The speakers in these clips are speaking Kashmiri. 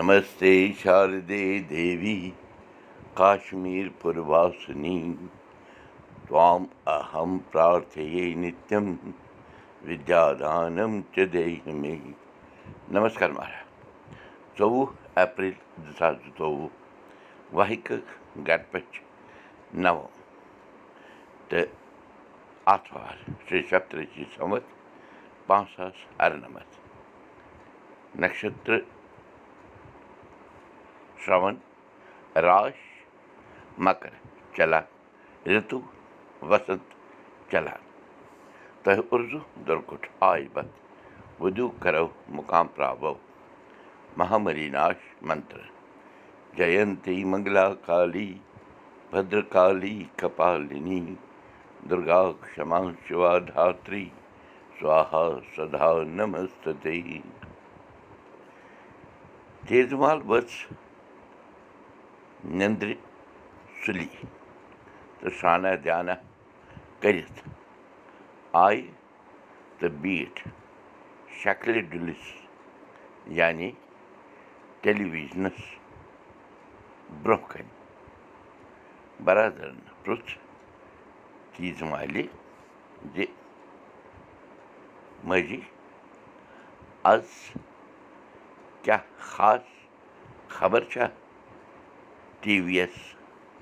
नमस्ते शारदे देवी काश्मीरपुरवासिनी त्वाम् अहं प्रार्थये नित्यं विद्यादानं च देहि। मे नमस्कार महाराज। चोवीह एप्रिल दो हज़ार चोवीह वाहिक गणपति नव त आतवार श्री सप्तऋषि संवत पांच सौ अरनमत। नक्षत्र شرٛوَن راش مکر چلان رِتُو وسنت چلان تۄہہِ اُرزوٗ دُرکُٹھ آے بت وُدوٗ کرو مُقام پراوو مہامریٖناش منتر جینتی منگلا کالی بدرکالی کپالنی دُرگا کما شِوا دھتری سوہا سدا نمستے تیزمال ؤژھ نیٚنٛدرِ سُلی تہٕ سرٛانا دیانا کٔرِتھ آیہِ تہٕ بیٖٹھ شکلہِ ڈُلِس یعنی ٹیلی وِجنَس برٛونٛہہ کَنہِ برادرَن پرٛژھ تیٖژ مالہِ زِ ماجی آز کیٛاہ خاص خبر چھا ٹی وی یَس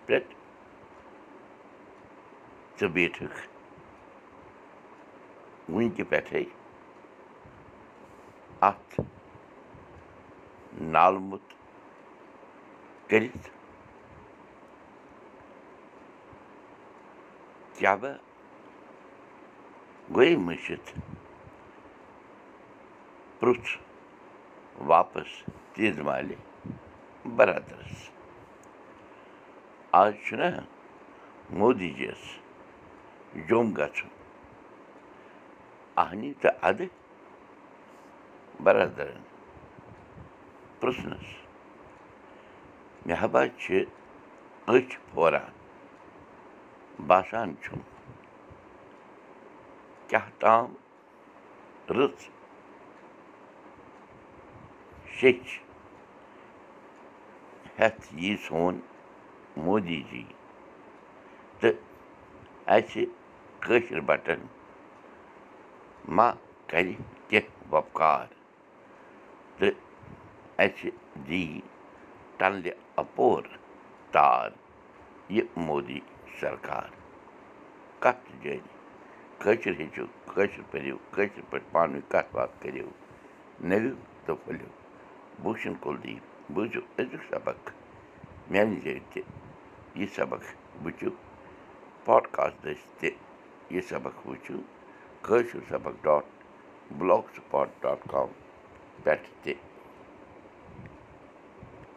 پٮ۪ٹھ ژٕ بیٖٹھٕکھ وٕنکہِ پٮ۪ٹھَے اَتھ نالمُت کٔرِتھ کیٛاہ بہٕ گٔے مٔشِتھ پرٛژھ واپَس تیز مالہِ بَرادَرَس آز چھُنہ مودی جی یَس جوٚم گژھُن اَہنی تہٕ اَدٕ بَرادَرَن پرٛژھنَس مےٚ حبا چھِ أچھ پھوران باسان چھُم کیٛاہ تام رٕژ شیٚچھ ہٮ۪تھ یی سون مودی جی تہٕ اَسہِ کٲشِر بَٹن ما کَرِ کیٚنٛہہ وۄپکار تہٕ اَسہِ دی ٹنلہِ اَپور تار یہِ مودی سرکار کَتھ جٲری کٲشِر ہیٚچھِو کٲشِر پٔرِو کٲشِر پٲٹھۍ پانہٕ ؤنۍ کَتھ باتھ کٔرِو نٔوِو تہٕ پھٔلِو بوٗشن کُلدیٖپ بوٗزِو أزیُک سبق میٛانہِ جایہِ تہِ یہِ سبق وٕچھِو پاڈکاسٹ دٔسۍ تہِ یہِ سبق وٕچھِو کٲشِر سبق dot blogspot dot com پٮ۪ٹھ تہِ